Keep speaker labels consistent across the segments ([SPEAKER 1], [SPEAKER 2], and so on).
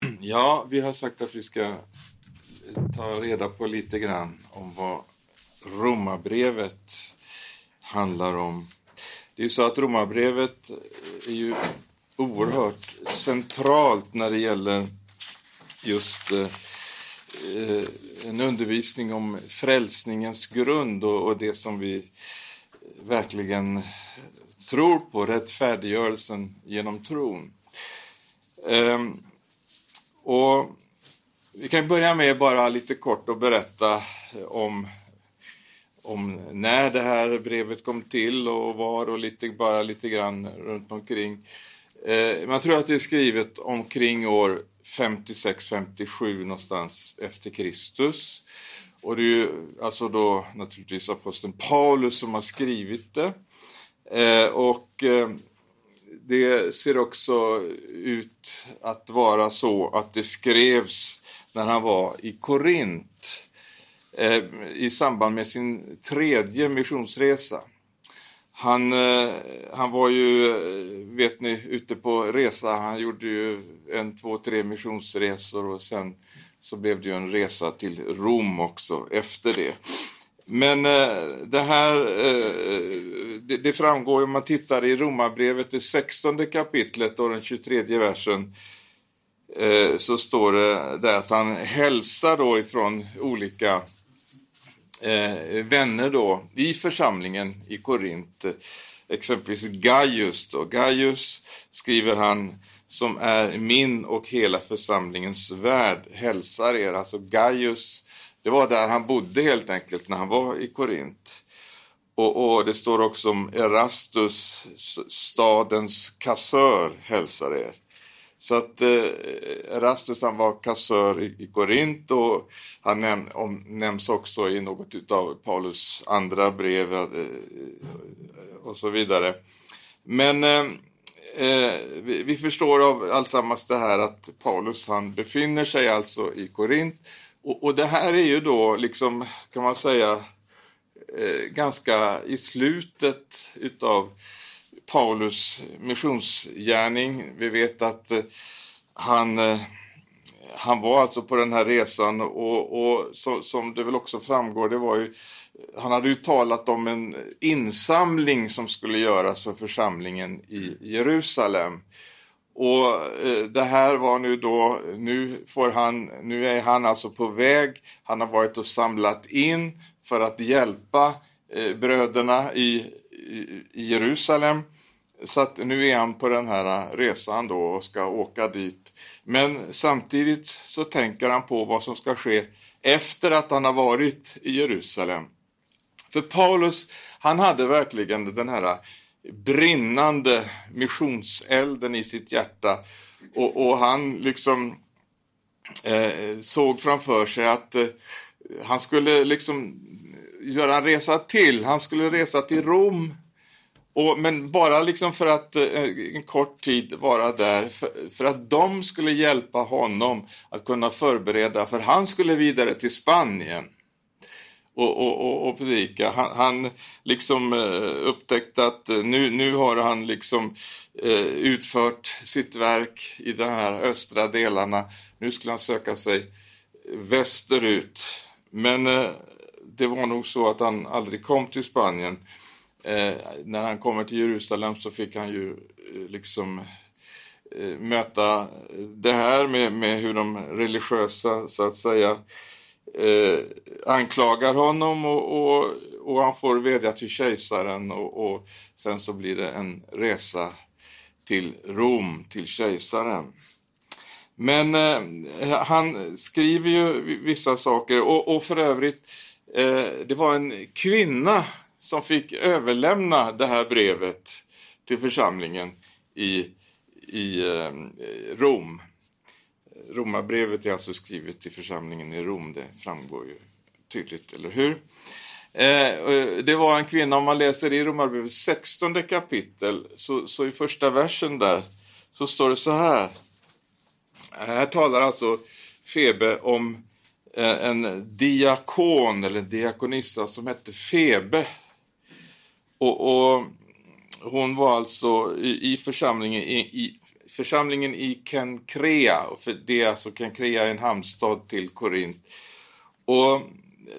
[SPEAKER 1] Ja, vi har sagt att vi ska ta reda på lite grann om vad Romarbrevet handlar om. Det är ju så att Romarbrevet är ju oerhört centralt när det gäller just eh, en undervisning om frälsningens grund och, det som vi verkligen tror på, rättfärdiggörelsen genom tron. Ehm, och vi kan börja med bara lite kort att berätta om, om när det här brevet kom till och var och lite, bara lite grann runt omkring. Eh, man tror att det är skrivet omkring år 56-57 någonstans efter Kristus. Och det är ju alltså då naturligtvis aposteln Paulus som har skrivit det. Eh, och eh, det ser också ut att vara så att det skrevs när han var i Korint eh, i samband med sin tredje missionsresa. Han, eh, han var ju, eh, vet ni, ute på resa. Han gjorde ju en, två, tre missionsresor och sen så blev det ju en resa till Rom också efter det. Men eh, det här, eh, eh det, det, framgår om man tittar i Romarbrevet, det 16 kapitlet och den 23 versen, eh, så står det där att han hälsar då ifrån olika eh, vänner då i församlingen i Korint. Exempelvis Gaius då. Gaius skriver han som är min och hela församlingens värd hälsar er. Alltså Gaius det var där han bodde helt enkelt när han var i Korint. Och, och det står också om Erastus, stadens kassör, hälsar er. Så att eh, Erastus han var kassör i, i Korint och han näm om, nämns också i något av Paulus andra brev eh, eh, och så vidare. Men eh, eh vi, vi, förstår av allsammans det här att Paulus han befinner sig alltså i Korint och, och, det här är ju då liksom, kan man säga, eh, ganska i slutet utav Paulus missionsgärning. Vi vet att eh, han, eh, han var alltså på den här resan och, och så, som det väl också framgår, det var ju, han hade ju talat om en insamling som skulle göras för församlingen i Jerusalem. Och eh, det här var nu då, nu får han, nu är han alltså på väg, han har varit och samlat in för att hjälpa eh, bröderna i, i, Jerusalem. Så att nu är han på den här eh, resan då och ska åka dit. Men samtidigt så tänker han på vad som ska ske efter att han har varit i Jerusalem. För Paulus, han hade verkligen den här brinnande missionselden i sitt hjärta. Och, och han liksom eh, såg framför sig att eh, han skulle liksom göra en resa till. Han skulle resa till Rom. Och, men bara liksom för att eh, en kort tid vara där, för, för, att de skulle hjälpa honom att kunna förbereda, för han skulle vidare till Spanien och, och, och, predika. Han, han liksom eh, upptäckte att eh, nu, nu har han liksom eh, utfört sitt verk i de här östra delarna. Nu skulle han söka sig västerut. Men eh, det var nog så att han aldrig kom till Spanien. Eh, när han kommer till Jerusalem så fick han ju eh, liksom eh, möta det här med, med hur de religiösa så att säga eh, anklagar honom och, och, och, han får vädja till kejsaren och, och sen så blir det en resa till Rom, till kejsaren. Men eh, han skriver ju vissa saker och, och för övrigt, eh, det var en kvinna som fick överlämna det här brevet till församlingen i, i eh, Rom. Romarbrevet är alltså skrivet till församlingen i Rom, det framgår ju tydligt, eller hur? Eh, eh, det var en kvinna, om man läser i Romarbrevet 16 kapitel, så, så i första versen där, så står det så här. Här talar alltså Febe om eh, en diakon eller diakonissa som hette Febe. Och, och hon var alltså i, i församlingen i, i församlingen i Kenkrea. För det är alltså Kenkrea är en hamnstad till Korint. Och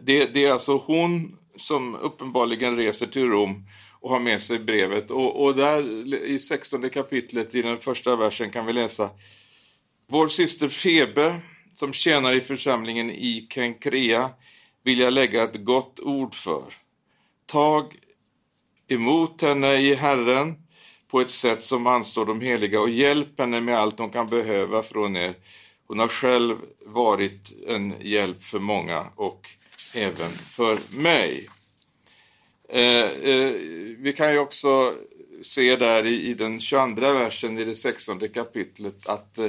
[SPEAKER 1] det, det, är alltså hon som uppenbarligen reser till Rom och har med sig brevet. Och, och där i 16 kapitlet i den första versen kan vi läsa Vår syster Febe som tjänar i församlingen i Kenkrea vill jag lägga ett gott ord för. Tag emot henne i Herren på ett sätt som anstår de heliga och hjälp henne med allt hon kan behöva från er. Hon har själv varit en hjälp för många och även för mig. Eh, eh, vi kan ju också se där i, i, den 22 versen i det 16 kapitlet att eh,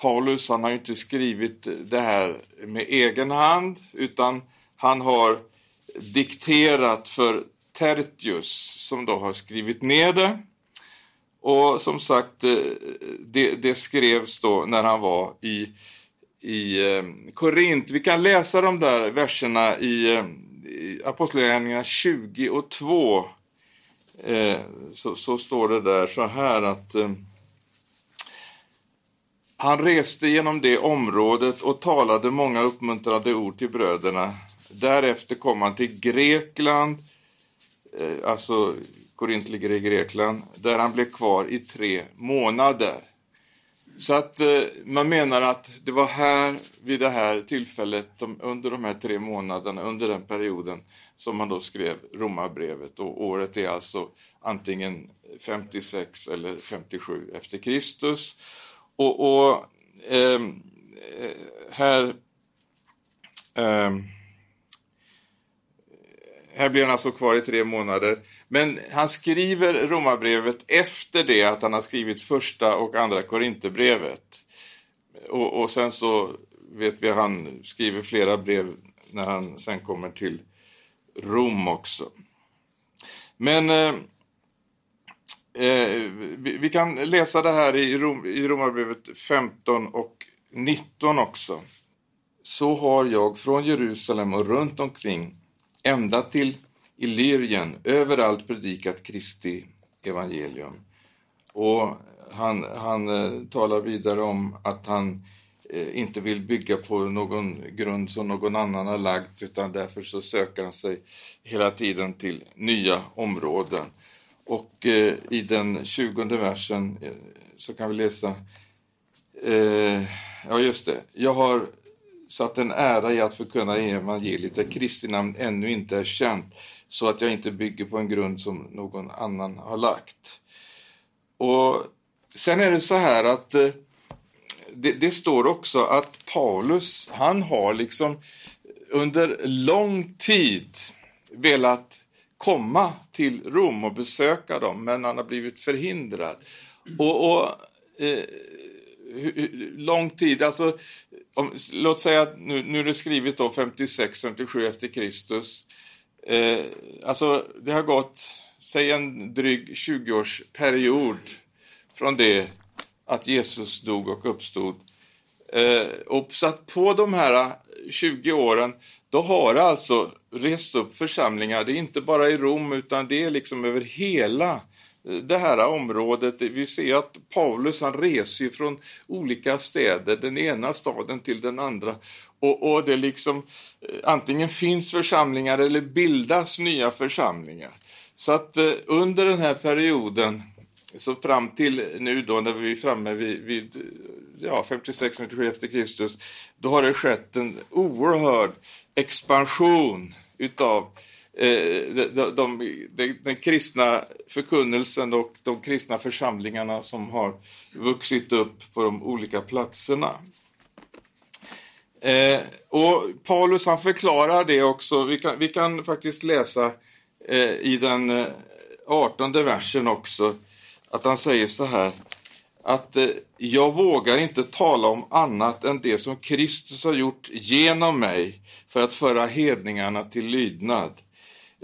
[SPEAKER 1] Paulus han har inte skrivit det här med egen hand utan han har dikterat för Tertius som då har skrivit ner det. Och som sagt, eh, det, det skrevs då när han var i, i eh, Korint. Vi kan läsa de där verserna i, eh, i Apostlagärningarna 20 och 2. Så, så, står det där så här att han reste genom det området och talade många uppmuntrande ord till bröderna. Därefter kom han till Grekland, alltså Korint ligger i Grekland, där han blev kvar i tre månader. Så att eh, man menar att det var här, vid det här tillfället, de, under de här tre månaderna, under den perioden, som man då skrev Romarbrevet. Och året är alltså antingen 56 eller 57 efter Kristus. Och, och ehm, eh, här eh, här blir han alltså kvar i tre månader. Men han skriver romabrevet efter det att han har skrivit första och andra korinterbrevet. Och, och sen så vet vi att han skriver flera brev när han sen kommer till Rom också. Men eh, eh, vi, vi, kan läsa det här i, Rom, i Romarbrevet 15 och 19 också. Så har jag från Jerusalem och runt omkring ända till i Lyrien överallt predikat Kristi evangelium. Och han, han eh, talar vidare om att han eh, inte vill bygga på någon grund som någon annan har lagt utan därför så söker han sig hela tiden till nya områden. Och eh, i den tjugonde versen eh, så kan vi läsa eh, Ja, just det. Jag har satt en ära i att förkunna evangeliet där Kristi namn ännu inte är känt så att jag inte bygger på en grund som någon annan har lagt. Och Sen är det så här att eh, det, det, står också att Paulus, han har liksom under lång tid velat komma till Rom och besöka dem, men han har blivit förhindrad. Och, och eh, lång tid, alltså om, låt säga att nu, nu är det skrivet då 56, 57 efter Kristus. Eh, alltså det har gått, säg en dryg 20-årsperiod från det att Jesus dog och uppstod. Eh, och så att på de här 20 åren, då har det alltså rest upp församlingar. Det är inte bara i Rom utan det är liksom över hela eh, det här området. Vi ser att Paulus han reser från olika städer, den ena staden till den andra. Och, och det liksom eh, antingen finns församlingar eller bildas nya församlingar. Så att eh, under den här perioden, så fram till nu då när vi är framme vid, vid eh, ja, 56-97 efter Kristus, då har det skett en oerhörd expansion utav Eh, de, de, de, den kristna förkunnelsen och de kristna församlingarna som har vuxit upp på de olika platserna. Eh, och Paulus han förklarar det också, vi kan, vi kan faktiskt läsa eh, i den eh, 18 versen också, att han säger så här att eh, jag vågar inte tala om annat än det som Kristus har gjort genom mig för att föra hedningarna till lydnad.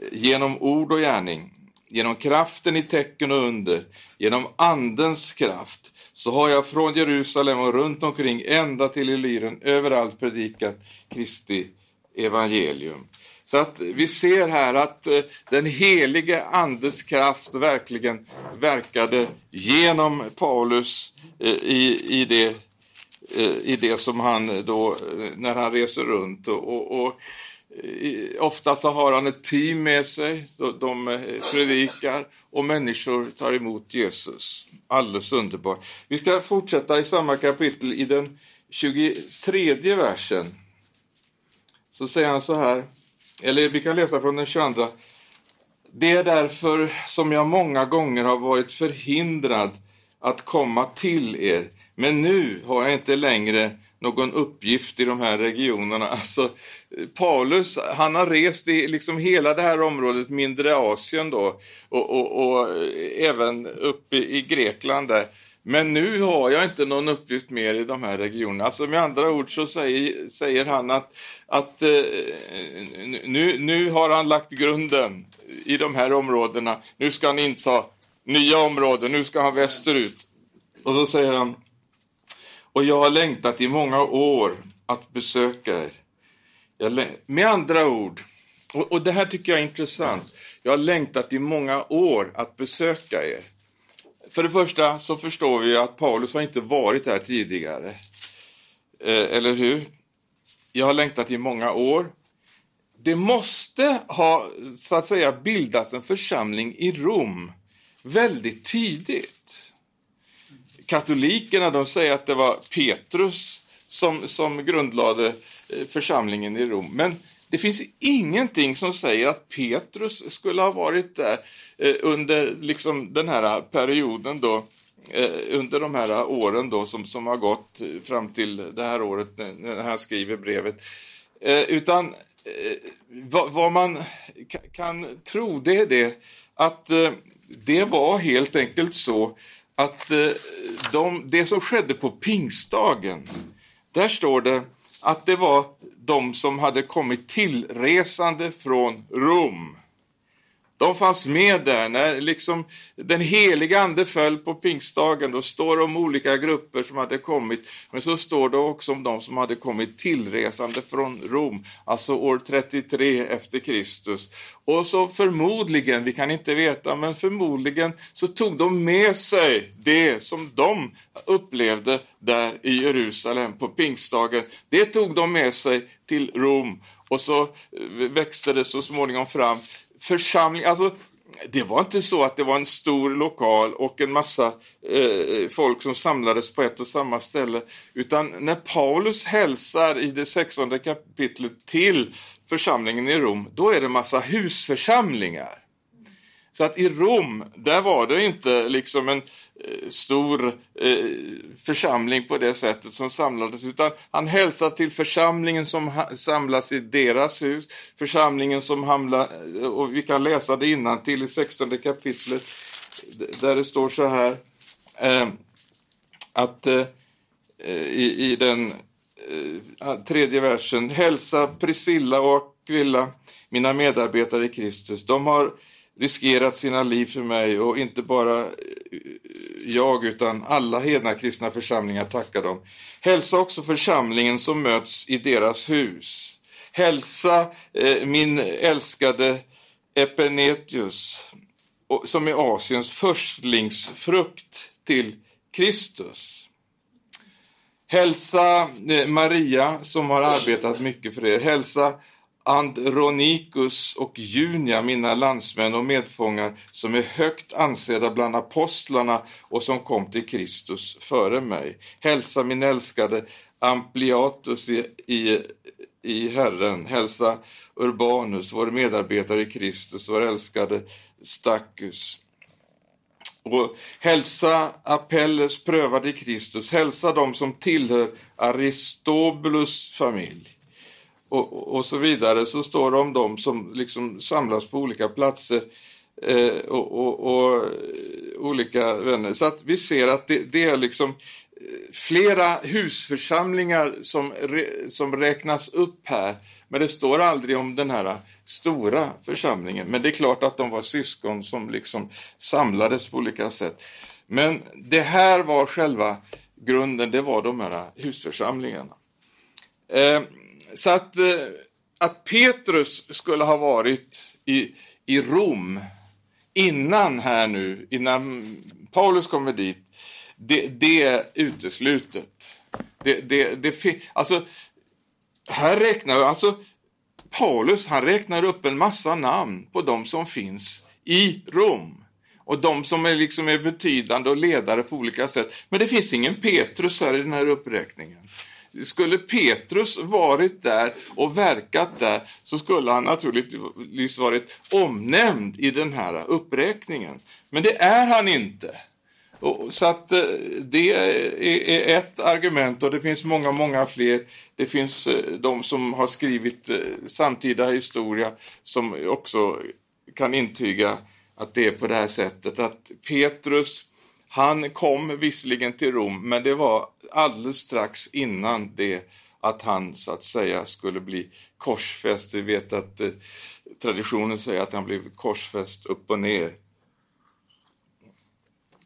[SPEAKER 1] Eh, genom ord och gärning, genom kraften i tecken och under, genom Andens kraft, så har jag från Jerusalem och runt omkring ända till Illyren överallt predikat Kristi evangelium. Så att vi ser här att eh, den helige Andes kraft verkligen verkade genom Paulus eh, i, i, det, eh, i det som han då, när han reser runt. Och, och, och Ofta så har han ett team med sig, de eh, predikar och människor tar emot Jesus. Alldeles underbart. Vi ska fortsätta i samma kapitel i den 23 versen. Så säger han så här, eller vi kan läsa från den 22. Det är därför som jag många gånger har varit förhindrad att komma till er, men nu har jag inte längre någon uppgift i de här regionerna. Alltså, Paulus, han har rest i liksom hela det här området, mindre Asien då, och, och, och även uppe i Grekland där. Men nu har jag inte någon uppgift mer i de här regionerna. Alltså med andra ord så säger, säger han att, att eh, nu, nu har han lagt grunden i de här områdena. Nu ska han inta nya områden, nu ska han västerut. Och så säger han, och jag har längtat i många år att besöka er. med andra ord, och, och det här tycker jag är intressant, jag har längtat i många år att besöka er. För det första så förstår vi att Paulus har inte varit här tidigare. Eh, eller hur? Jag har längtat i många år. Det måste ha, så att säga, bildats en församling i Rom väldigt tidigt. Katolikerna de säger att det var Petrus som, som grundlade eh, församlingen i Rom. Men det finns ingenting som säger att Petrus skulle ha varit där eh, under liksom den här perioden då, eh, under de här åren då som, som har gått fram till det här året när han skriver brevet. Utan vad, vad, man kan tro det är det att det var helt enkelt så att eh, de, det som skedde på pingstdagen, där står det att det var de som hade kommit tillresande från Rom. De fanns med där när liksom den heliga ande föll på pingstdagen. Då står det om olika grupper som hade kommit, men så står det också om de som hade kommit tillresande från Rom, alltså år 33 efter Kristus. Och så förmodligen, vi kan inte veta, men förmodligen så tog de med sig det som de upplevde där i Jerusalem på pingstdagen. Det tog de med sig till Rom och så växte det så småningom fram församling, alltså det var inte så att det var en stor lokal och en massa eh, folk som samlades på ett och samma ställe. Utan när Paulus hälsar i det sextonde kapitlet till församlingen i Rom, då är det massa husförsamlingar. Så att i Rom, där var det inte liksom en eh, stor eh, församling på det sättet som samlades, utan han hälsar till församlingen som samlas i deras hus, församlingen som hamnar, eh, och vi kan läsa det innan till i 16 kapitlet, där det står så här, eh, att eh, eh i, i den eh, tredje versen, hälsa Priscilla och Aquilla, mina medarbetare i Kristus. De har riskerat sina liv för mig och inte bara eh, jag utan alla hedna kristna församlingar tackar dem. Hälsa också församlingen som möts i deras hus. Hälsa eh, min älskade Epenetius som är Asiens förstlingsfrukt till Kristus. Hälsa eh, Maria som har arbetat mycket för er. Hälsa Andronikus och Junia, mina landsmän och medfångar, som är högt ansedda bland apostlarna och som kom till Kristus före mig. Hälsa min älskade Ampliatus i, i, i Herren. Hälsa Urbanus, vår medarbetare i Kristus, vår älskade Stackus. Och hälsa Apelles prövade i Kristus. Hälsa dem som tillhör Aristobulus familj och, och så vidare så står det om dem som liksom samlas på olika platser eh, och, och, och, olika vänner. Så att vi ser att det, det, är liksom eh, flera husförsamlingar som, som räknas upp här. Men det står aldrig om den här stora församlingen. Men det är klart att de var syskon som liksom samlades på olika sätt. Men det här var själva grunden, det var de här husförsamlingarna. Eh, så att eh, att Petrus skulle ha varit i, i Rom innan här nu, innan Paulus kommer dit, det, det är uteslutet. Det, det, det, alltså, här räknar alltså Paulus han räknar upp en massa namn på de som finns i Rom. Och de som är, liksom är betydande och ledare på olika sätt. Men det finns ingen Petrus här i den här uppräkningen. Skulle Petrus varit där och verkat där så skulle han naturligtvis varit omnämnd i den här uppräkningen. Men det är han inte. Så att eh, det är ett argument och det finns många, många fler. Det finns eh, de som har skrivit eh, samtida historia som också kan intyga att det är på det här sättet att Petrus han kom visserligen till Rom, men det var alldeles strax innan det att han så att säga skulle bli korsfäst. Vi vet att eh, traditionen säger att han blev korsfäst upp och ner.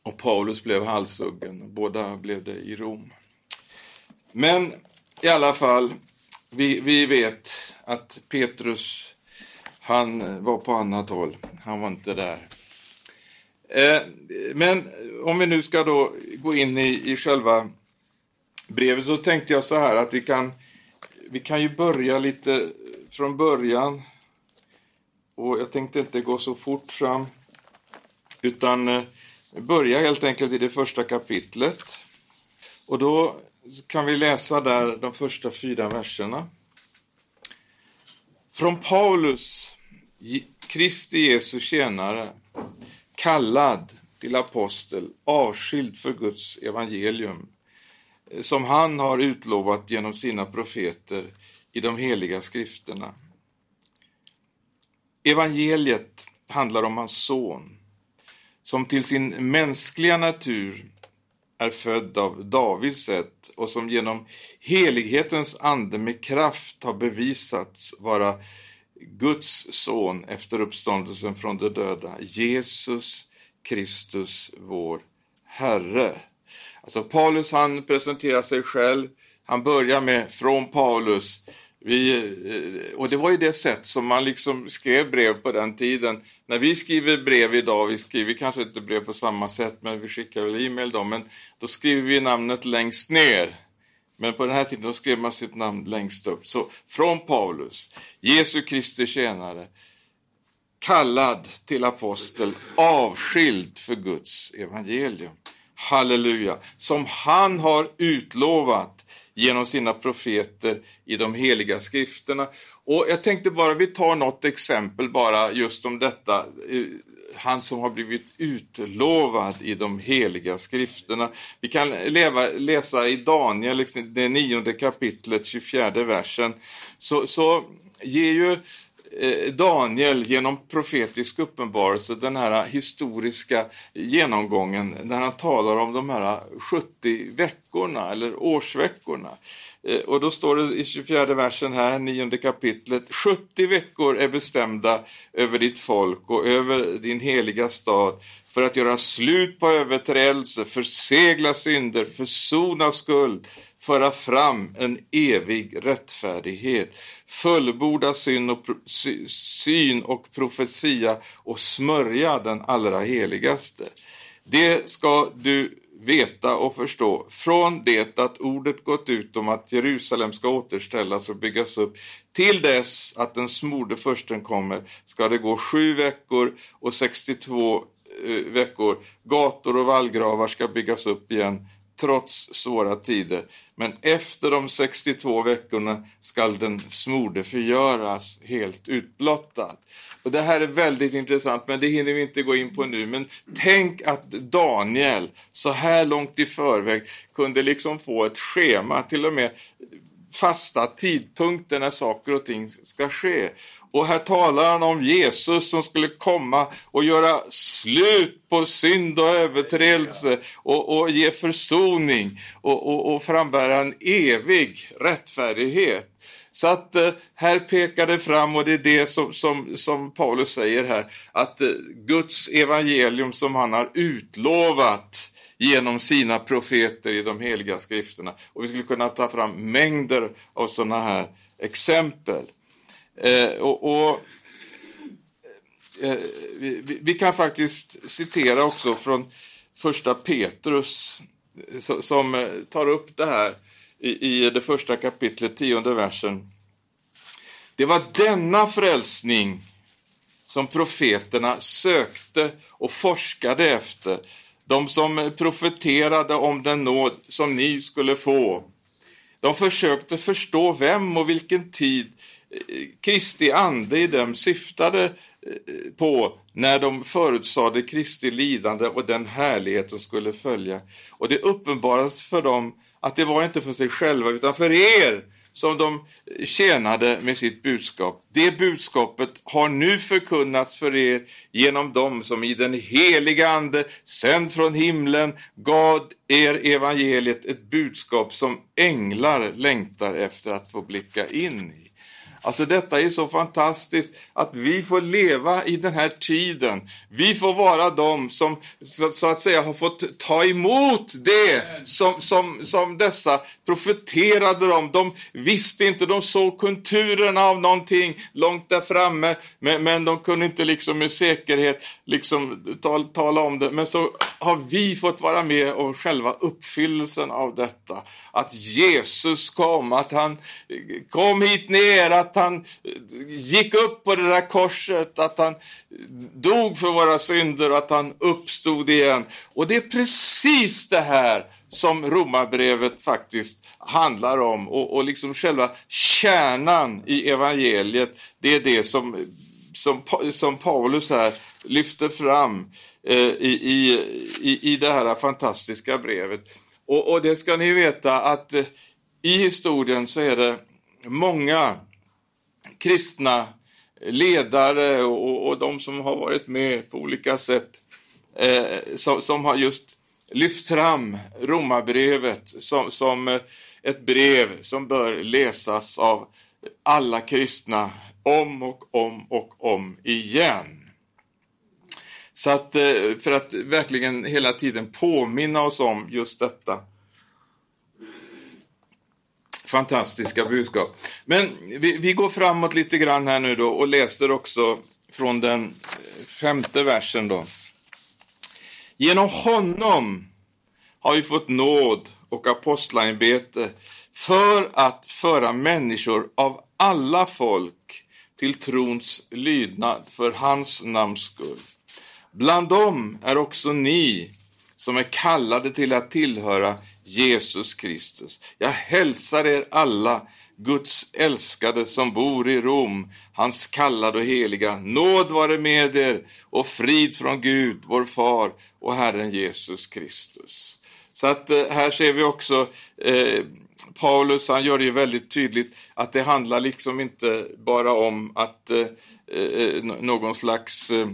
[SPEAKER 1] Och Paulus blev halshuggen. Båda blev det i Rom. Men i alla fall, vi, vi vet att Petrus, han var på annat håll. Han var inte där. Eh, men om vi nu ska då gå in i, i själva brevet så tänkte jag så här att vi kan, vi kan ju börja lite från början. Och jag tänkte inte gå så fort fram utan eh, börja helt enkelt i det första kapitlet. Och då kan vi läsa där de första fyra verserna. Från Paulus, Kristi Jesu tjänare, kallad till apostel, avskild för Guds evangelium, eh, som han har utlovat genom sina profeter i de heliga skrifterna. Evangeliet handlar om hans son, som till sin mänskliga natur är född av Davids sätt och som genom helighetens ande med kraft har bevisats vara Guds son efter uppståndelsen från de döda, Jesus Kristus vår Herre. Alltså Paulus han presenterar sig själv, han börjar med från Paulus. Vi, eh, och det var ju det sätt som man liksom skrev brev på den tiden. När vi skriver brev idag, vi skriver kanske inte brev på samma sätt, men vi skickar väl e-mail då, men då skriver vi namnet längst ner. Men på den här tiden då skrev man sitt namn längst upp. Så från Paulus, Jesu Kristi tjänare, kallad till apostel, avskild för Guds evangelium. Halleluja! Som han har utlovat genom sina profeter i de heliga skrifterna. Och jag tänkte bara, vi tar något exempel bara just om detta han som har blivit utlovad i de heliga skrifterna. Vi kan leva, läsa i Daniel, liksom det nionde kapitlet, 24 versen, så, så ger ju Eh, Daniel genom profetisk uppenbarelse den här historiska genomgången när han talar om de här 70 veckorna eller årsveckorna. Eh, och då står det i 24 versen här, 9. kapitlet, 70 veckor är bestämda över ditt folk och över din heliga stad för att göra slut på överträdelse, försegla synder, försona skuld, föra fram en evig rättfärdighet, fullborda syn och, syn och profetia och smörja den allra heligaste. Det ska du veta och förstå från det att ordet gått ut om att Jerusalem ska återställas och byggas upp till dess att den smorde försten kommer ska det gå sju veckor och 62 eh, veckor. Gator och vallgravar ska byggas upp igen trots svåra tider. Men efter de 62 veckorna skall den smorde förgöras helt utblottad. Och Det här är väldigt intressant, men det hinner vi inte gå in på nu. Men tänk att Daniel så här långt i förväg kunde liksom få ett schema, till och med fasta tidpunkter när saker och ting ska ske. Och här talar han om Jesus som skulle komma och göra slut på synd och överträdelse och, och ge försoning och, och, och frambära en evig rättfärdighet. Så att eh, här pekar det fram och det är det som, som, som Paulus säger här, att eh, Guds evangelium som han har utlovat genom sina profeter i de heliga skrifterna. Och vi skulle kunna ta fram mängder av sådana här exempel. Eh, och, och eh, vi, vi, kan faktiskt citera också från första Petrus eh, som eh, tar upp det här i, i det första kapitlet, tionde versen. Det var denna frälsning som profeterna sökte och forskade efter. De som profeterade om den nåd som ni skulle få. De försökte förstå vem och vilken tid eh, Kristi ande i dem syftade eh, på när de förutsade Kristi lidande och den härlighet som skulle följa. Och det uppenbarades för dem att det var inte för sig själva utan för er som de tjänade med sitt budskap. Det budskapet har nu förkunnats för er genom dem som i den heliga Ande, sänd från himlen, gav er evangeliet, ett budskap som änglar längtar efter att få blicka in i. Alltså detta är så fantastiskt att vi får leva i den här tiden. Vi får vara de som så att säga har fått ta emot det som, som, som dessa profeterade om. De visste inte, de såg konturerna av någonting långt där framme, men, men de kunde inte liksom med säkerhet liksom tala, tala om det. Men så har vi fått vara med om själva uppfyllelsen av detta. Att Jesus kom, att han kom hit ner, att att han eh, gick upp på det där korset, att han dog för våra synder och att han uppstod igen. Och det är precis det här som romabrevet faktiskt handlar om och, och liksom själva kärnan i evangeliet, det är det som, som, som Paulus här lyfter fram eh, i, i, i, i det här fantastiska brevet. Och, och det ska ni veta att eh, i historien så är det många kristna ledare och, och de som har varit med på olika sätt eh, som, som, har just lyft fram romabrevet som, som eh, ett brev som bör läsas av alla kristna om och om och om igen. Så att eh, för att verkligen hela tiden påminna oss om just detta fantastiska budskap. Men vi, vi, går framåt lite grann här nu då och läser också från den femte versen då. Genom honom har vi fått nåd och apostlaämbete för att föra människor av alla folk till trons lydnad för hans namns skull. Bland dem är också ni som är kallade till att tillhöra Jesus Kristus. Jag hälsar er alla, Guds älskade som bor i Rom, hans kallade och heliga. Nåd vare med er och frid från Gud, vår far och Herren Jesus Kristus. Så att eh, här ser vi också eh, Paulus, han gör det ju väldigt tydligt att det handlar liksom inte bara om att eh, eh, eh någon slags eh,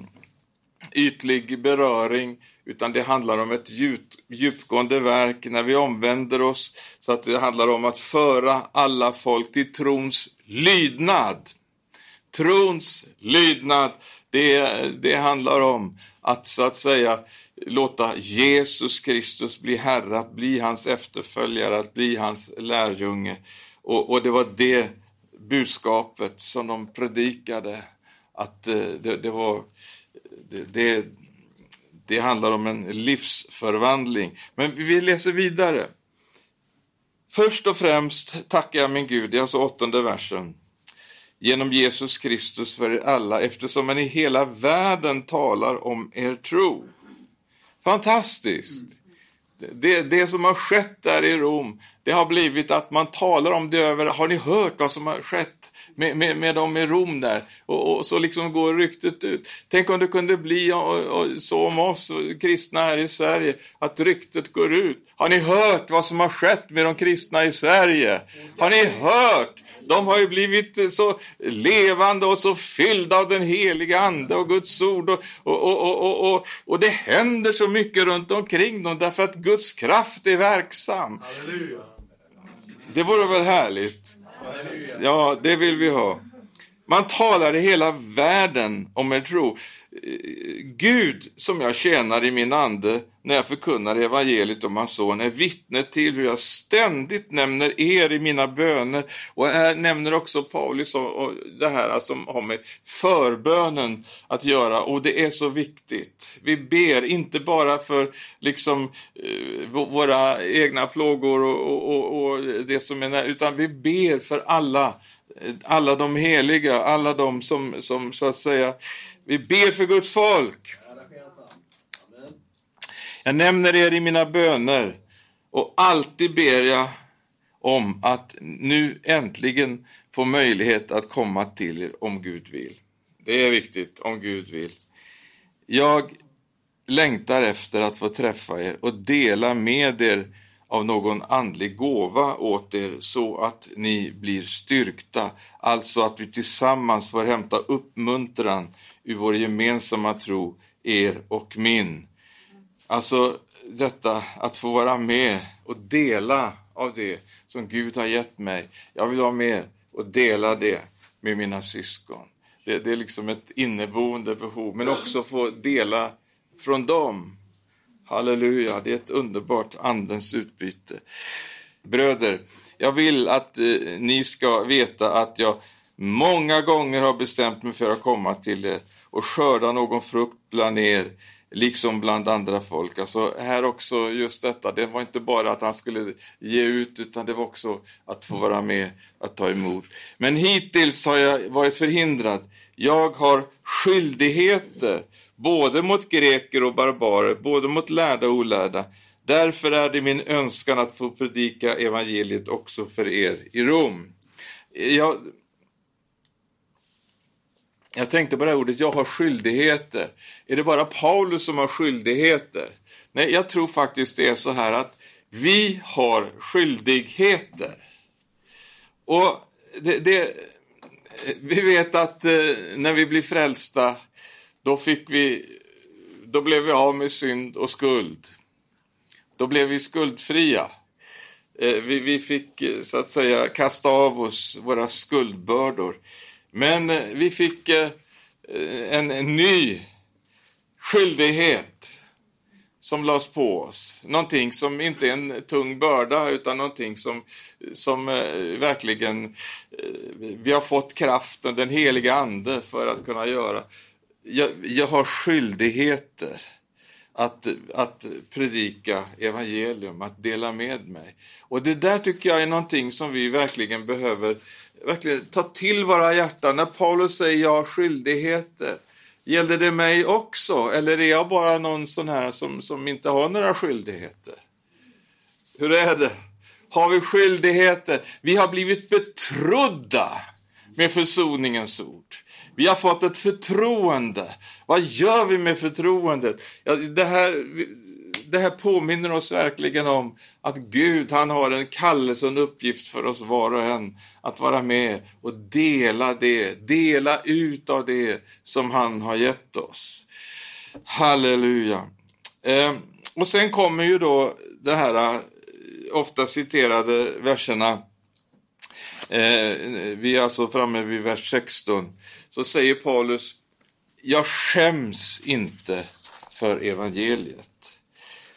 [SPEAKER 1] ytlig beröring utan det handlar om ett djupgående verk när vi omvänder oss så att det handlar om att föra alla folk till trons lydnad. Trons lydnad, det, det handlar om att så att säga låta Jesus Kristus bli Herre, att bli hans efterföljare, att bli hans lärjunge. Och, och det var det budskapet som de predikade, att eh, det, det var det, det, handlar om en livsförvandling. Men vi läser vidare. Först och främst tackar jag min Gud, det är alltså åttonde versen, genom Jesus Kristus för er alla, eftersom man i hela världen talar om er tro. Fantastiskt! Det, det som har skett där i Rom, det har blivit att man talar om det över, har ni hört vad som har skett med, med, med dem i Rom där. Och, och, så liksom går ryktet ut. Tänk om det kunde bli och, och, så om oss kristna här i Sverige, att ryktet går ut. Har ni hört vad som har skett med de kristna i Sverige? Har ni hört? De har ju blivit så levande och så fyllda av den heliga Ande och Guds ord. Och, och, och, och, och, det händer så mycket runt omkring dem därför att Guds kraft är verksam. Det vore väl härligt? Ja, det vill vi ha. Man talar i hela världen om en tro. Gud som jag tjänar i min ande när jag förkunnar evangeliet om hans son är vittne till hur jag ständigt nämner er i mina böner. Och här nämner också Paulus och det här som har med förbönen att göra och det är så viktigt. Vi ber inte bara för liksom eh, våra egna plågor och, och, och det som är utan vi ber för alla alla de heliga, alla de som, som så att säga, vi ber för Guds folk. Jag nämner er i mina böner och alltid ber jag om att nu äntligen få möjlighet att komma till er om Gud vill. Det är viktigt, om Gud vill. Jag längtar efter att få träffa er och dela med er av någon andlig gåva åt er så att ni blir styrkta, alltså att vi tillsammans får hämta uppmuntran ur vår gemensamma tro, er och min. Alltså detta att få vara med och dela av det som Gud har gett mig. Jag vill vara med och dela det med mina syskon. Det, det är liksom ett inneboende behov, men också få dela från dem Halleluja, det är ett underbart andens utbyte. Bröder, jag vill att eh, ni ska veta att jag många gånger har bestämt mig för att komma till er och skörda någon frukt bland er, liksom bland andra folk. Alltså här också just detta, det var inte bara att han skulle ge ut, utan det var också att få vara med, att ta emot. Men hittills har jag varit förhindrad. Jag har skyldigheter både mot greker och barbarer, både mot lärda och olärda. Därför är det min önskan att få predika evangeliet också för er i Rom. Jag, jag tänkte på det här ordet, jag har skyldigheter. Är det bara Paulus som har skyldigheter? Nej, jag tror faktiskt det är så här att vi har skyldigheter. Och det, det, vi vet att eh, när vi blir frälsta då fick vi, då blev vi av med synd och skuld. Då blev vi skuldfria. Eh, vi, vi fick eh, så att säga kasta av oss våra skuldbördor. Men eh, vi fick en, en ny skyldighet som lades på oss. Någonting som inte är en tung börda utan någonting som, som verkligen vi har fått kraften, den heliga ande för att kunna göra jag, jag har skyldigheter att, att predika evangelium, att dela med mig. Och det där tycker jag är någonting som vi verkligen behöver verkligen ta till våra hjärtan. När Paulus säger jag har skyldigheter, gäller det mig också? Eller är jag bara någon sån här som, som inte har några skyldigheter? Hur är det? Har vi skyldigheter? Vi har blivit betrodda med försoningens ord. Vi har fått ett förtroende. Vad gör vi med förtroendet? Ja, det, här, det här påminner oss verkligen om att Gud han har en kallelse och en uppgift för oss var och en att vara med och dela det, dela ut av det som han har gett oss. Halleluja. Eh, och sen kommer ju då de här eh, ofta citerade verserna Eh, vi är alltså framme vid vers 16 så säger Paulus, jag skäms inte för evangeliet.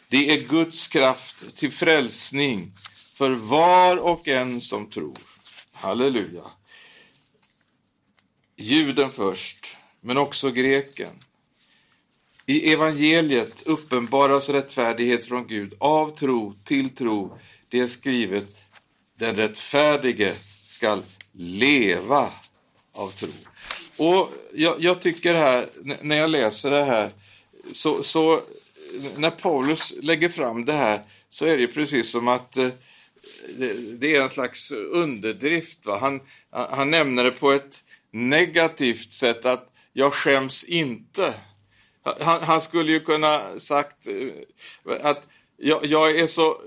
[SPEAKER 1] Det är Guds kraft till frälsning för var och en som tror. Halleluja. Juden först, men också greken. I evangeliet uppenbaras rättfärdighet från Gud av tro till tro. Det är skrivet, den rättfärdige skall leva av tro. Och jag, jag, tycker här, när jag läser det här, så, så, när Paulus lägger fram det här så är det precis som att eh, det, det, är en slags underdrift. Va? Han, han nämner det på ett negativt sätt, att jag skäms inte. Han, han skulle ju kunna sagt eh, att jag, jag, är så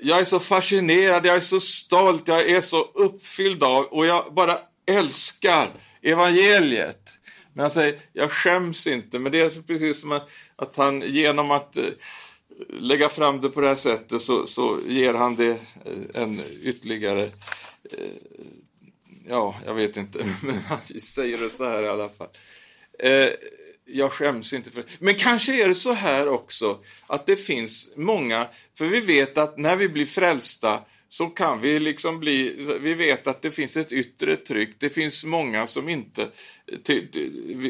[SPEAKER 1] jag är så fascinerad, jag är så stolt, jag är så uppfylld av och jag bara älskar evangeliet. Men han säger, jag skäms inte. Men det är precis som att, att han genom att eh, lägga fram det på det här sättet så, så ger han det eh, en ytterligare... Eh, ja, jag vet inte, men han säger det så här i alla fall. Eh, jag skäms inte för Men kanske är det så här också att det finns många, för vi vet att när vi blir frälsta så kan vi liksom bli, vi vet att det finns ett yttre tryck. Det finns många som inte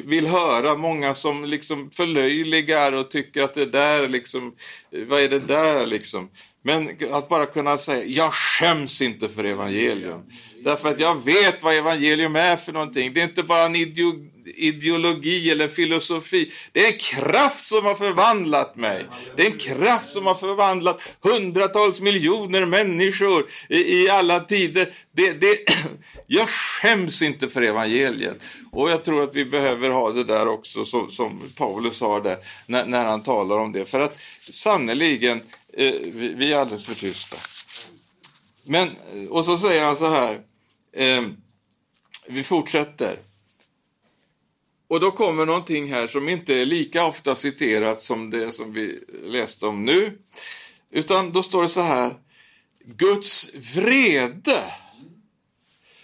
[SPEAKER 1] vill höra, många som liksom förlöjligar och tycker att det där liksom, vad är det där liksom? Men att bara kunna säga, jag skäms inte för evangelium. Därför att jag vet vad evangelium är för någonting. Det är inte bara en ideologi ideologi eller filosofi. Det är en kraft som har förvandlat mig. Det är en kraft som har förvandlat hundratals miljoner människor i, i alla tider. Det, det, jag skäms inte för evangeliet. Och jag tror att vi behöver ha det där också, som, som Paulus har där, när, när han talar om det. För att sannerligen, eh, vi, vi är alldeles för tysta. Men, och så säger han så här, eh, vi fortsätter. Och då kommer någonting här som inte är lika ofta citerat som det som vi läste om nu. Utan då står det så här, Guds vrede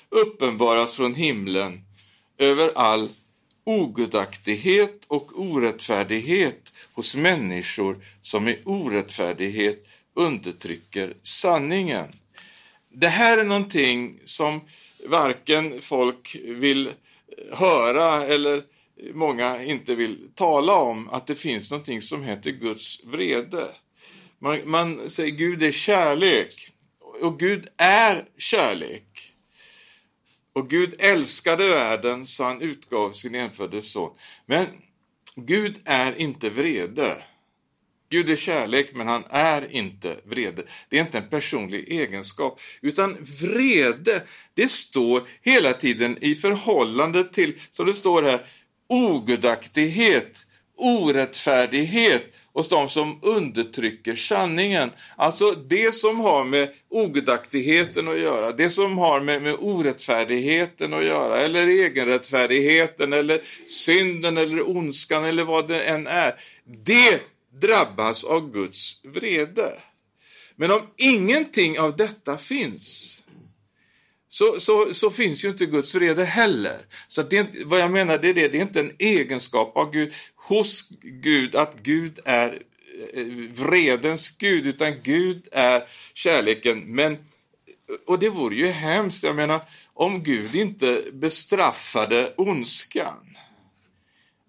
[SPEAKER 1] uppenbaras från himlen över all ogudaktighet och orättfärdighet hos människor som i orättfärdighet undertrycker sanningen. Det här är någonting som varken folk vill höra eller många inte vill tala om, att det finns någonting som heter Guds vrede. Man, man säger Gud är kärlek och Gud är kärlek. Och Gud älskade världen så han utgav sin enfödde son. Men Gud är inte vrede. Gud är kärlek, men han är inte vrede. Det är inte en personlig egenskap, utan vrede, det står hela tiden i förhållande till, som det står här, ogudaktighet, orättfärdighet hos de som undertrycker sanningen. Alltså det som har med ogudaktigheten att göra, det som har med, med orättfärdigheten att göra, eller egenrättfärdigheten, eller synden, eller ondskan, eller vad det än är. Det drabbas av Guds vrede. Men om ingenting av detta finns, så, så, så finns ju inte Guds vrede heller. Så det, vad jag menar det är det, det är inte en egenskap av Gud, hos Gud, att Gud är eh, vredens Gud, utan Gud är kärleken. Men, och det vore ju hemskt, jag menar, om Gud inte bestraffade ondskan.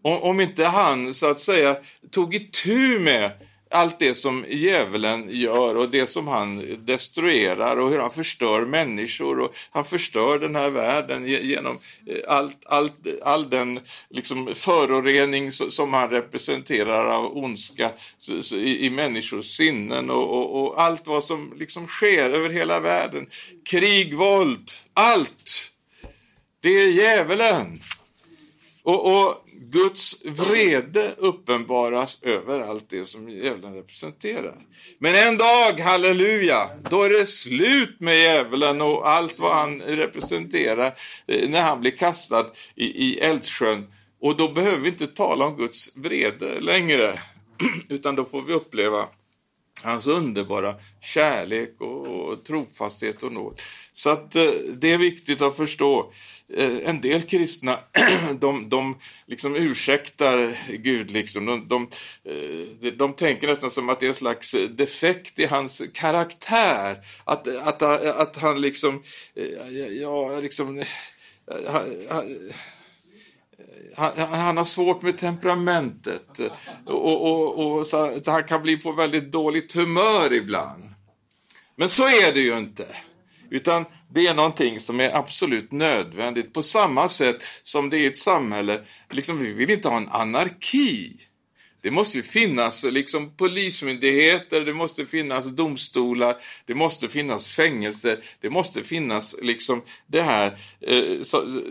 [SPEAKER 1] Om, om inte han, så att säga, tog itu med allt det som djävulen gör och det som han destruerar och hur han förstör människor och han förstör den här världen genom eh, allt, allt, all den liksom förorening som han representerar av ondska i, i människors sinnen och, och, och, allt vad som liksom sker över hela världen. Krig, våld, allt. Det är djävulen. Och, och Guds vrede uppenbaras över allt det som djävulen representerar. Men en dag, halleluja, då är det slut med djävulen och allt vad han representerar eh, när han blir kastad i, i eldsjön. Och då behöver vi inte tala om Guds vrede längre, utan då får vi uppleva hans underbara kärlek och, trofasthet och nåd. Så att eh, det är viktigt att förstå. Eh, en del kristna, de, de liksom ursäktar Gud. Liksom. De, eh, de, de tänker nästan som att det är en slags defekt i hans karaktär. Att, att, att han liksom, ja, liksom, han, han, han, har svårt med temperamentet och, och, och så, så han kan bli på väldigt dåligt humör ibland. Men så är det ju inte. Utan det är någonting som är absolut nödvändigt på samma sätt som det är ett samhälle. Liksom, vi vill inte ha en anarki. Det måste ju finnas liksom polismyndigheter, det måste finnas domstolar, det måste finnas fängelser, det måste finnas liksom det här eh, så,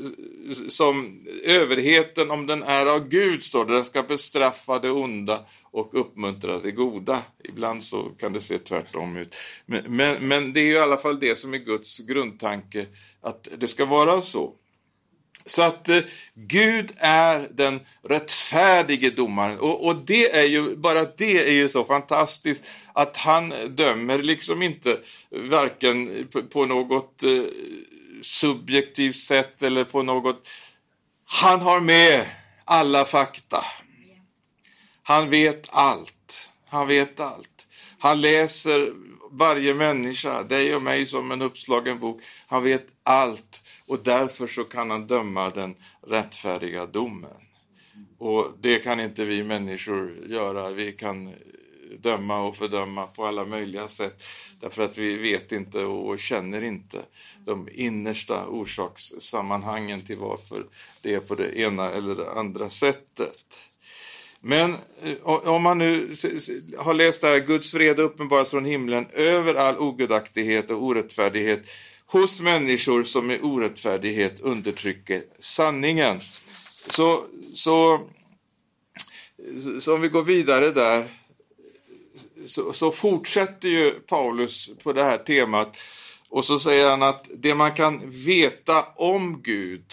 [SPEAKER 1] som överheten, om den är av Gud, står det, den ska bestraffa det onda och uppmuntra det goda. Ibland så kan det se tvärtom ut. Men, men, men det är i alla fall det som är Guds grundtanke, att det ska vara så. Så att eh, Gud är den rättfärdige domaren och, och, det är ju, bara det är ju så fantastiskt att han dömer liksom inte varken på, på något eh, subjektivt sätt eller på något... Han har med alla fakta. Han vet allt. Han vet allt. Han läser varje människa, dig och mig som en uppslagen bok. Han vet allt och därför så kan han döma den rättfärdiga domen. Och det kan inte vi människor göra. Vi kan döma och fördöma på alla möjliga sätt därför att vi vet inte och känner inte de innersta orsakssammanhangen till varför det är på det ena eller det andra sättet. Men eh, om man nu har läst det här, Guds vrede uppenbaras från himlen över all ogudaktighet och orättfärdighet hos människor som med orättfärdighet undertrycker sanningen. Så, så, så om vi går vidare där så, så, fortsätter ju Paulus på det här temat och så säger han att det man kan veta om Gud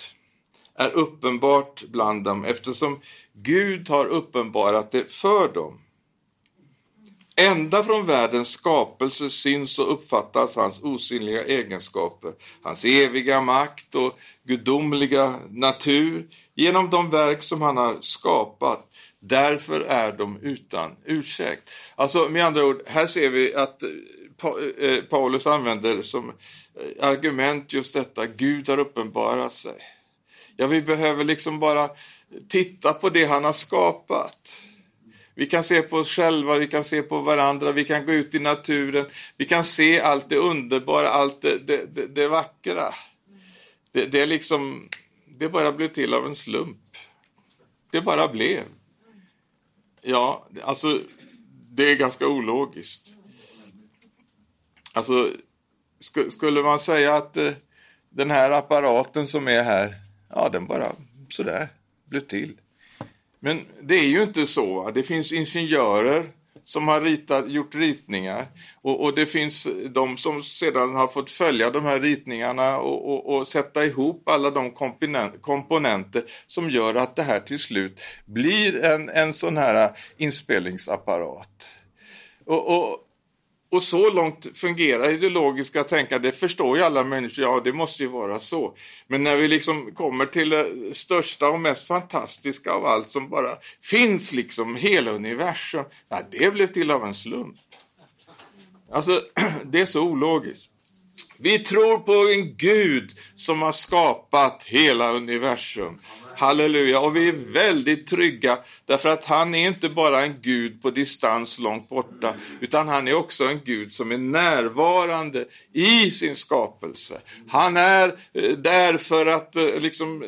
[SPEAKER 1] är uppenbart bland dem eftersom Gud har uppenbarat det för dem. Ända från världens skapelse syns och uppfattas hans osynliga egenskaper, hans eviga makt och gudomliga natur genom de verk som han har skapat. Därför är de utan ursäkt. Alltså med andra ord, här ser vi att eh, eh, Paulus använder som eh, argument just detta, Gud har uppenbarat sig. Ja, vi behöver liksom bara titta på det han har skapat. Vi kan se på oss själva, vi kan se på varandra, vi kan gå ut i naturen, vi kan se allt det underbara, allt det, det, det, det vackra. Det, det, är liksom, det bara blev till av en slump. Det bara blev. Ja, alltså, det är ganska ologiskt. Alltså, sk skulle man säga att eh, den här apparaten som är här, ja, den bara sådär blev till. Men det är ju inte så. Det finns ingenjörer som har ritat, gjort ritningar och, och, det finns de som sedan har fått följa de här ritningarna och, och, och sätta ihop alla de komponenter som gör att det här till slut blir en, en sån här inspelningsapparat. och, och så långt fungerar det logiska tänkandet, det förstår ju alla människor, ja det måste ju vara så. Men när vi liksom kommer till det största och mest fantastiska av allt som bara finns liksom, hela universum, ja, det blev till av en slump. Alltså, det är så ologiskt. Vi tror på en Gud som har skapat hela universum. Halleluja, och vi är väldigt trygga därför att han är inte bara en Gud på distans långt borta, utan han är också en Gud som är närvarande i sin skapelse. Han är eh, där för att eh, liksom,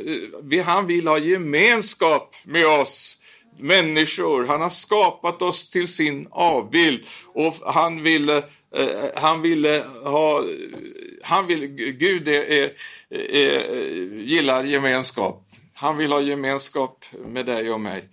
[SPEAKER 1] eh, han vill ha gemenskap med oss människor. Han har skapat oss till sin avbild och han ville Eh, han ville ha, han vill, Gud är, är, är, gillar gemenskap. Han vill ha gemenskap med dig och mig.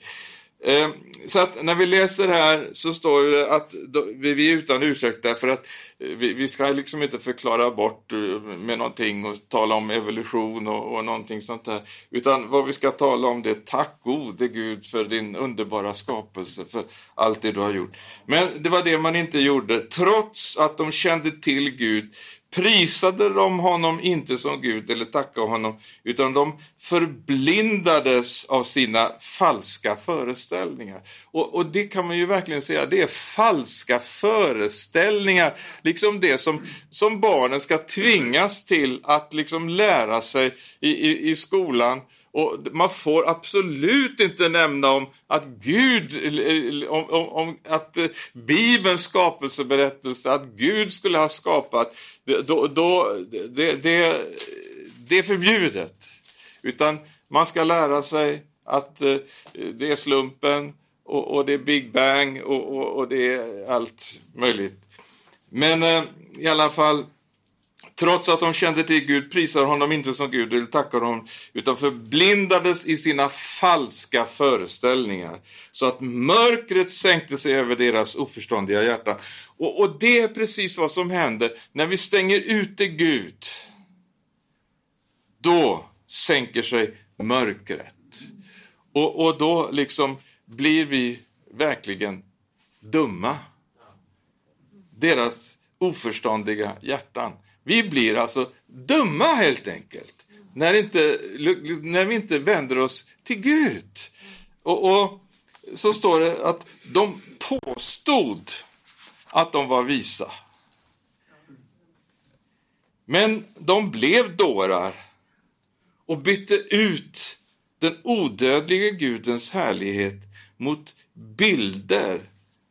[SPEAKER 1] Eh, så att när vi läser här så står det att vi är utan ursäkt därför att eh, vi ska liksom inte förklara bort eh, med någonting och tala om evolution och, och någonting sånt där. Utan vad vi ska tala om det är tack gode Gud för din underbara skapelse, för allt det du har gjort. Men det var det man inte gjorde, trots att de kände till Gud prisade de honom inte som Gud eller tackade honom, utan de förblindades av sina falska föreställningar. Och, och, det kan man ju verkligen säga, det är falska föreställningar, liksom det som, som barnen ska tvingas till att liksom lära sig i, i, i skolan och man får absolut inte nämna om att Gud, om, om, om att eh, Bibelns skapelseberättelse, att Gud skulle ha skapat, då, då, det, det, det är förbjudet. Utan man ska lära sig att eh, det är slumpen och, och det är Big Bang och, och, och, det är allt möjligt. Men eh, i alla fall Trots att de kände till Gud prisar honom inte som Gud eller tackar honom, utan förblindades i sina falska föreställningar, så att mörkret sänkte sig över deras oförståndiga hjärtan. Och, och det är precis vad som händer när vi stänger ute Gud. Då sänker sig mörkret. Och, och då liksom blir vi verkligen dumma. Deras oförståndiga hjärtan. Vi blir alltså dumma helt enkelt, när, inte, när vi inte vänder oss till Gud. Och, och så står det att de påstod att de var visa. Men de blev dårar och bytte ut den odödliga Gudens härlighet mot bilder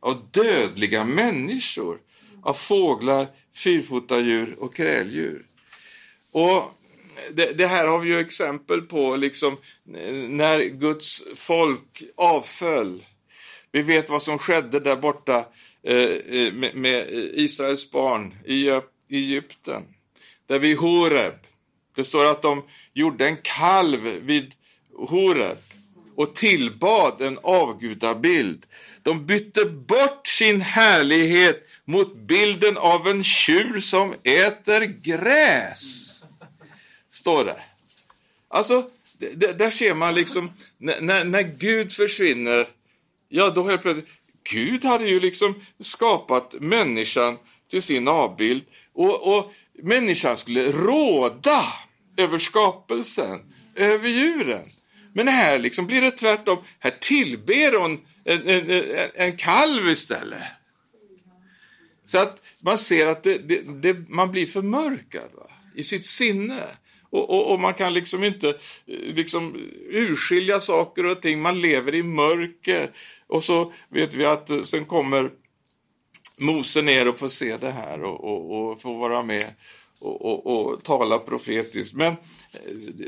[SPEAKER 1] av dödliga människor, av fåglar, fyrfotadjur och kräldjur. Och det, det, här har vi ju exempel på, liksom när Guds folk avföll. Vi vet vad som skedde där borta eh, eh med, med, Israels barn i Egypten. Där vid Horeb. Det står att de gjorde en kalv vid Horeb och tillbad en avgudabild. De bytte bort sin härlighet mot bilden av en tjur som äter gräs. Står det. Alltså, där ser man liksom, när, när Gud försvinner, ja då helt plötsligt, Gud hade ju liksom skapat människan till sin avbild och, och människan skulle råda över skapelsen, över djuren. Men här liksom blir det tvärtom. Här tillber hon en, en, en kalv istället. Så att man ser att det, det, det, man blir förmörkad va? i sitt sinne. Och, och, och, man kan liksom inte eh, liksom urskilja saker och ting. Man lever i mörker. Och så vet vi att eh, sen kommer Mose ner och får se det här och, och, och får vara med och, och, och tala profetiskt. Men eh,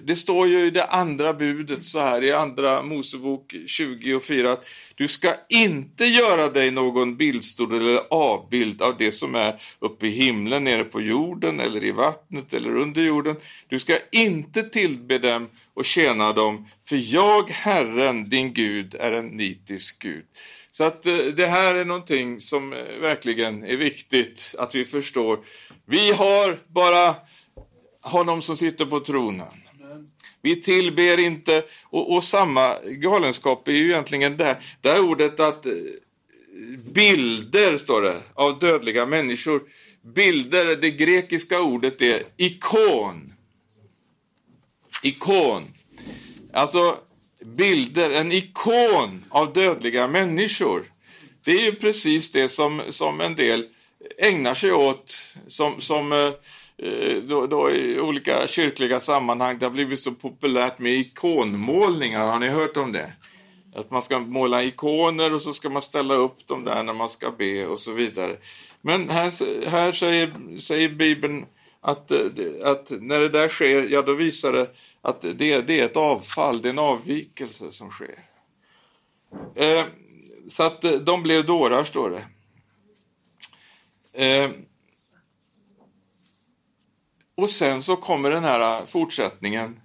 [SPEAKER 1] det står ju i det andra budet så här i andra Mosebok 20 och 4 att du ska inte göra dig någon bildstod eller avbild av det som är uppe i himlen, nere på jorden eller i vattnet eller under jorden. Du ska inte tillbe dem och tjäna dem, för jag, Herren, din Gud, är en nitisk Gud. Så att eh, det här är någonting som eh, verkligen är viktigt att vi förstår. Vi har bara honom som sitter på tronen. Vi tillber inte, och, och samma galenskap är ju egentligen det här, det här ordet att eh, bilder, står det, av dödliga människor. Bilder, det grekiska ordet är ikon. Ikon. Alltså, bilder, en ikon av dödliga människor. Det är ju precis det som, som en del ägnar sig åt som, som eh, eh, då, då i olika kyrkliga sammanhang. Det har blivit så populärt med ikonmålningar. Har ni hört om det? Att man ska måla ikoner och så ska man ställa upp dem där när man ska be och så vidare. Men här, här säger, säger Bibeln att, eh, att när det där sker, ja då visar det att det, det är ett avfall, det är en avvikelse som sker. Eh, så att eh, de blev dårar, står det. Eh, och sen så kommer den här eh, fortsättningen.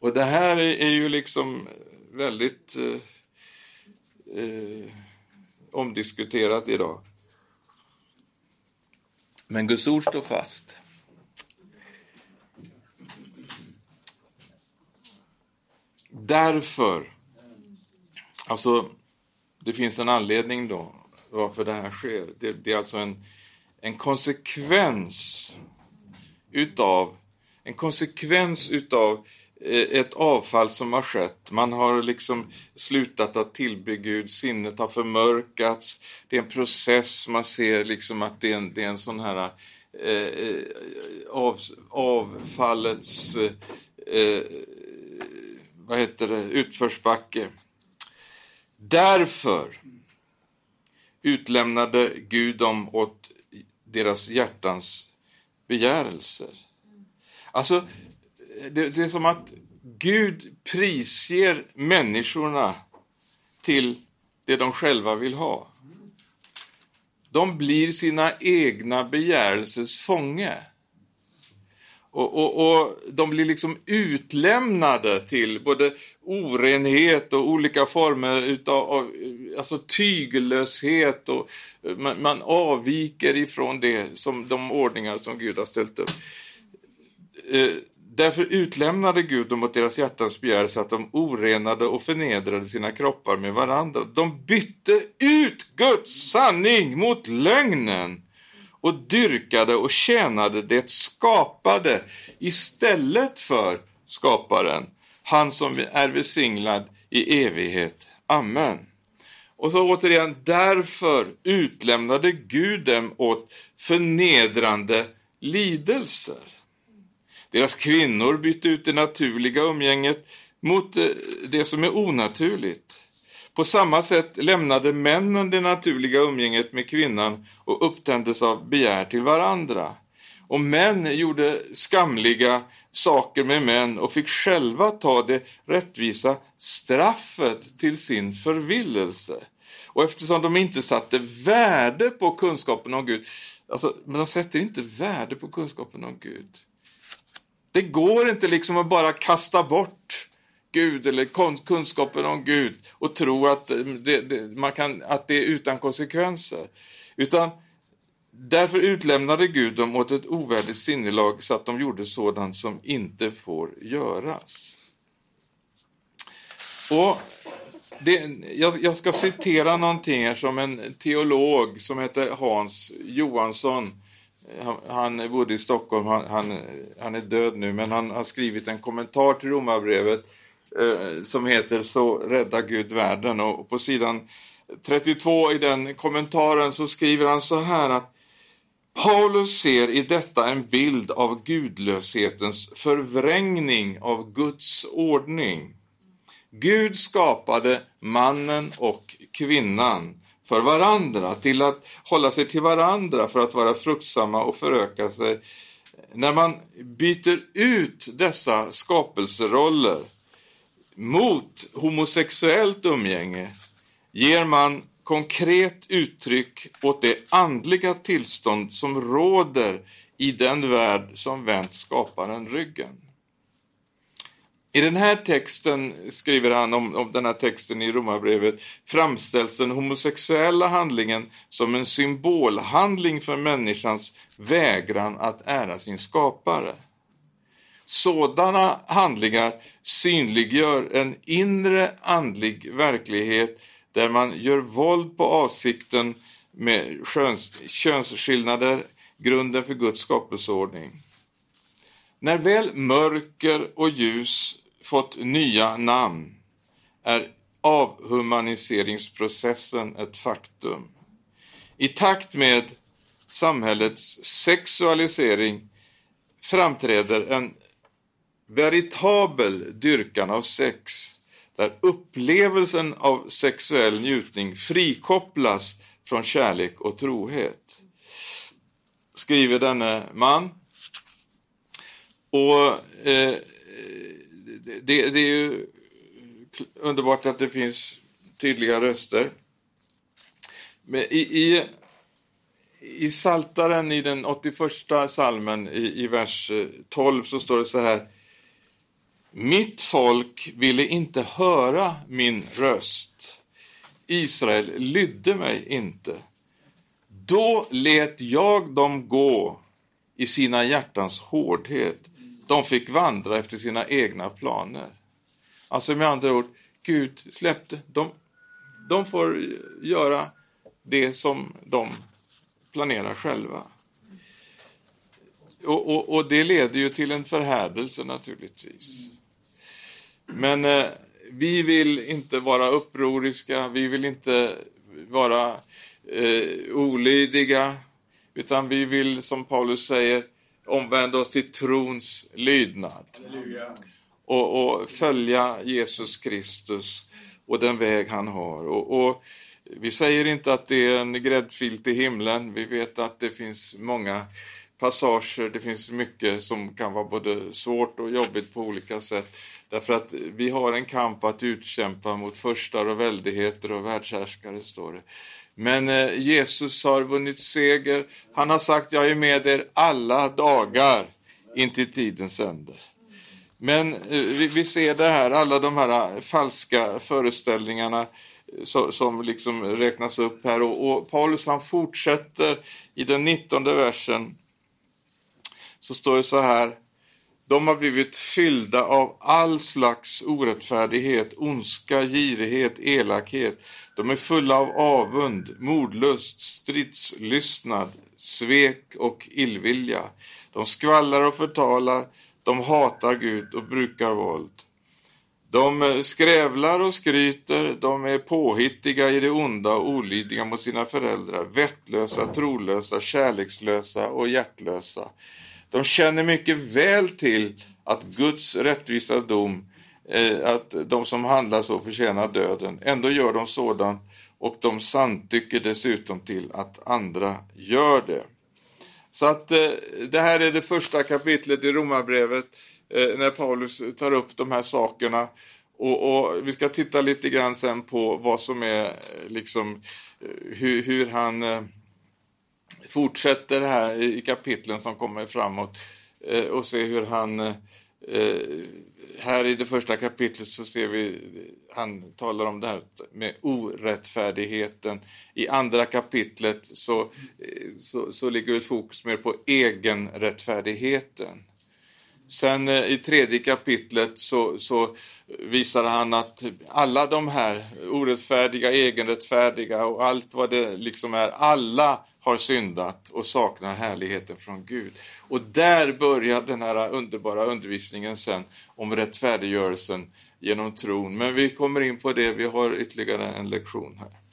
[SPEAKER 1] Och det här är, är ju liksom väldigt eh, eh, omdiskuterat idag. Men Guds ord står fast. Därför, alltså det finns en anledning då varför det här sker. Det, det är alltså en, en konsekvens utav en konsekvens utav eh, ett avfall som har skett. Man har liksom slutat att tillbe Gud, sinnet har förmörkats. Det är en process, man ser liksom att det är en, det är en sån här eh, eh av, avfallets eh, vad heter det, utförsbacke. Därför utlämnade Gud dem åt deras hjärtans begärelser. Alltså, det, det är som att Gud prisger människorna till det de själva vill ha. De blir sina egna begärelses fånge. Och, och, och, de blir liksom utlämnade till både orenhet och olika former utav av, alltså tygellöshet och man, man avviker ifrån det som de ordningar som Gud har ställt upp. Eh, därför utlämnade Gud dem åt deras hjärtans begär så att de orenade och förnedrade sina kroppar med varandra. De bytte ut Guds sanning mot lögnen och dyrkade och tjänade det skapade istället för skaparen, han som är välsignad i evighet. Amen. Och så återigen, därför utlämnade Gud dem åt förnedrande lidelser. Deras kvinnor bytte ut det naturliga umgänget mot eh, det som är onaturligt. På samma sätt lämnade männen det naturliga umgänget med kvinnan och upptändes av begär till varandra. Och män gjorde skamliga saker med män och fick själva ta det rättvisa straffet till sin förvillelse. Och eftersom de inte satte värde på kunskapen om Gud, alltså, men de sätter inte värde på kunskapen om Gud. Det går inte liksom att bara kasta bort Gud eller kunskapen om Gud och tro att det, det, man kan, att det är utan konsekvenser. Utan därför utlämnade Gud dem åt ett ovärdigt sinnelag så att de gjorde sådant som inte får göras. Och det, jag, jag, ska citera någonting här som en teolog som heter Hans Johansson han, han bodde i Stockholm, han, han, han, är död nu, men han har skrivit en kommentar till Romarbrevet eh, Eh, som heter Så rädda Gud världen. Och, på sidan 32 i den kommentaren så skriver han så här att Paulus ser i detta en bild av gudlöshetens förvrängning av Guds ordning. Gud skapade mannen och kvinnan för varandra, till att hålla sig till varandra för att vara fruktsamma och föröka sig. När man byter ut dessa skapelseroller mot homosexuellt umgänge ger man konkret uttryck åt det andliga tillstånd som råder i den värld som vänt skaparen ryggen. I den här texten, skriver han om, om den här texten i Romarbrevet, framställs den homosexuella handlingen som en symbolhandling för människans vägran att ära sin skapare. Sådana handlingar synliggör en inre andlig verklighet där man gör våld på avsikten med könsskillnader, grunden för Guds skapelseordning. När väl mörker och ljus fått nya namn är avhumaniseringsprocessen ett faktum. I takt med samhällets sexualisering framträder en veritabel dyrkan av sex där upplevelsen av sexuell njutning frikopplas från kärlek och trohet. Skriver denne man. Och eh, det, det är ju underbart att det finns tydliga röster. Men i, i, i Saltaren i den 81 salmen i, i vers eh, 12 så står det så här. Mitt folk ville inte höra min röst. Israel lydde mig inte. Då lät jag dem gå i sina hjärtans hårdhet de fick vandra efter sina egna planer. Alltså med andra ord, Gud släppte. De, de får göra det som de planerar själva. Och, och, och det leder ju till en förhärdelse naturligtvis. Men eh, vi vill inte vara upproriska, vi vill inte vara eh, olydiga, utan vi vill, som Paulus säger, omvända oss till trons lydnad och, och, följa Jesus Kristus och den väg han har. Och, och, vi säger inte att det är en gräddfil till himlen. Vi vet att det finns många passager, det finns mycket som kan vara både svårt och jobbigt på olika sätt. Därför att vi har en kamp att utkämpa mot förstar och väldigheter och världshärskare, står det. Men eh, Jesus har vunnit seger. Han har sagt, jag är med er alla dagar intill tidens ände. Men eh, vi ser det här, alla de här eh, falska föreställningarna eh, som liksom räknas upp här. Och Paulus han fortsätter i den 19 versen. Så står det så här. De har blivit fyllda av all slags orättfärdighet, ondska, girighet, elakhet. De är fulla av avund, mordlust, stridslystnad, svek och illvilja. De skvallrar och förtalar, de hatar Gud och brukar våld. De skrävlar och skryter, de är påhittiga i det onda och olydiga mot sina föräldrar, vettlösa, trolösa, kärlekslösa och hjärtlösa. De känner mycket väl till att Guds rättvisa dom, eh, att de som handlar så förtjänar döden. Ändå gör de sådant och de samtycker dessutom till att andra gör det. Så att eh, det här är det första kapitlet i Romarbrevet eh, när Paulus tar upp de här sakerna. Och, och, vi ska titta lite grann sen på vad som är eh, liksom eh, hur, hur han eh, fortsätter här i kapitlen som kommer framåt eh, och se hur han eh, här i det första kapitlet så ser vi, han talar om det här med orättfärdigheten. I andra kapitlet så, eh, så, så ligger fokus mer på egenrättfärdigheten. Sen i tredje kapitlet så, så visar han att alla de här orättfärdiga, egenrättfärdiga och allt vad det liksom är, alla har syndat och saknar härligheten från Gud. Och där börjar den här underbara undervisningen sen om rättfärdiggörelsen genom tron. Men vi kommer in på det, vi har ytterligare en lektion här.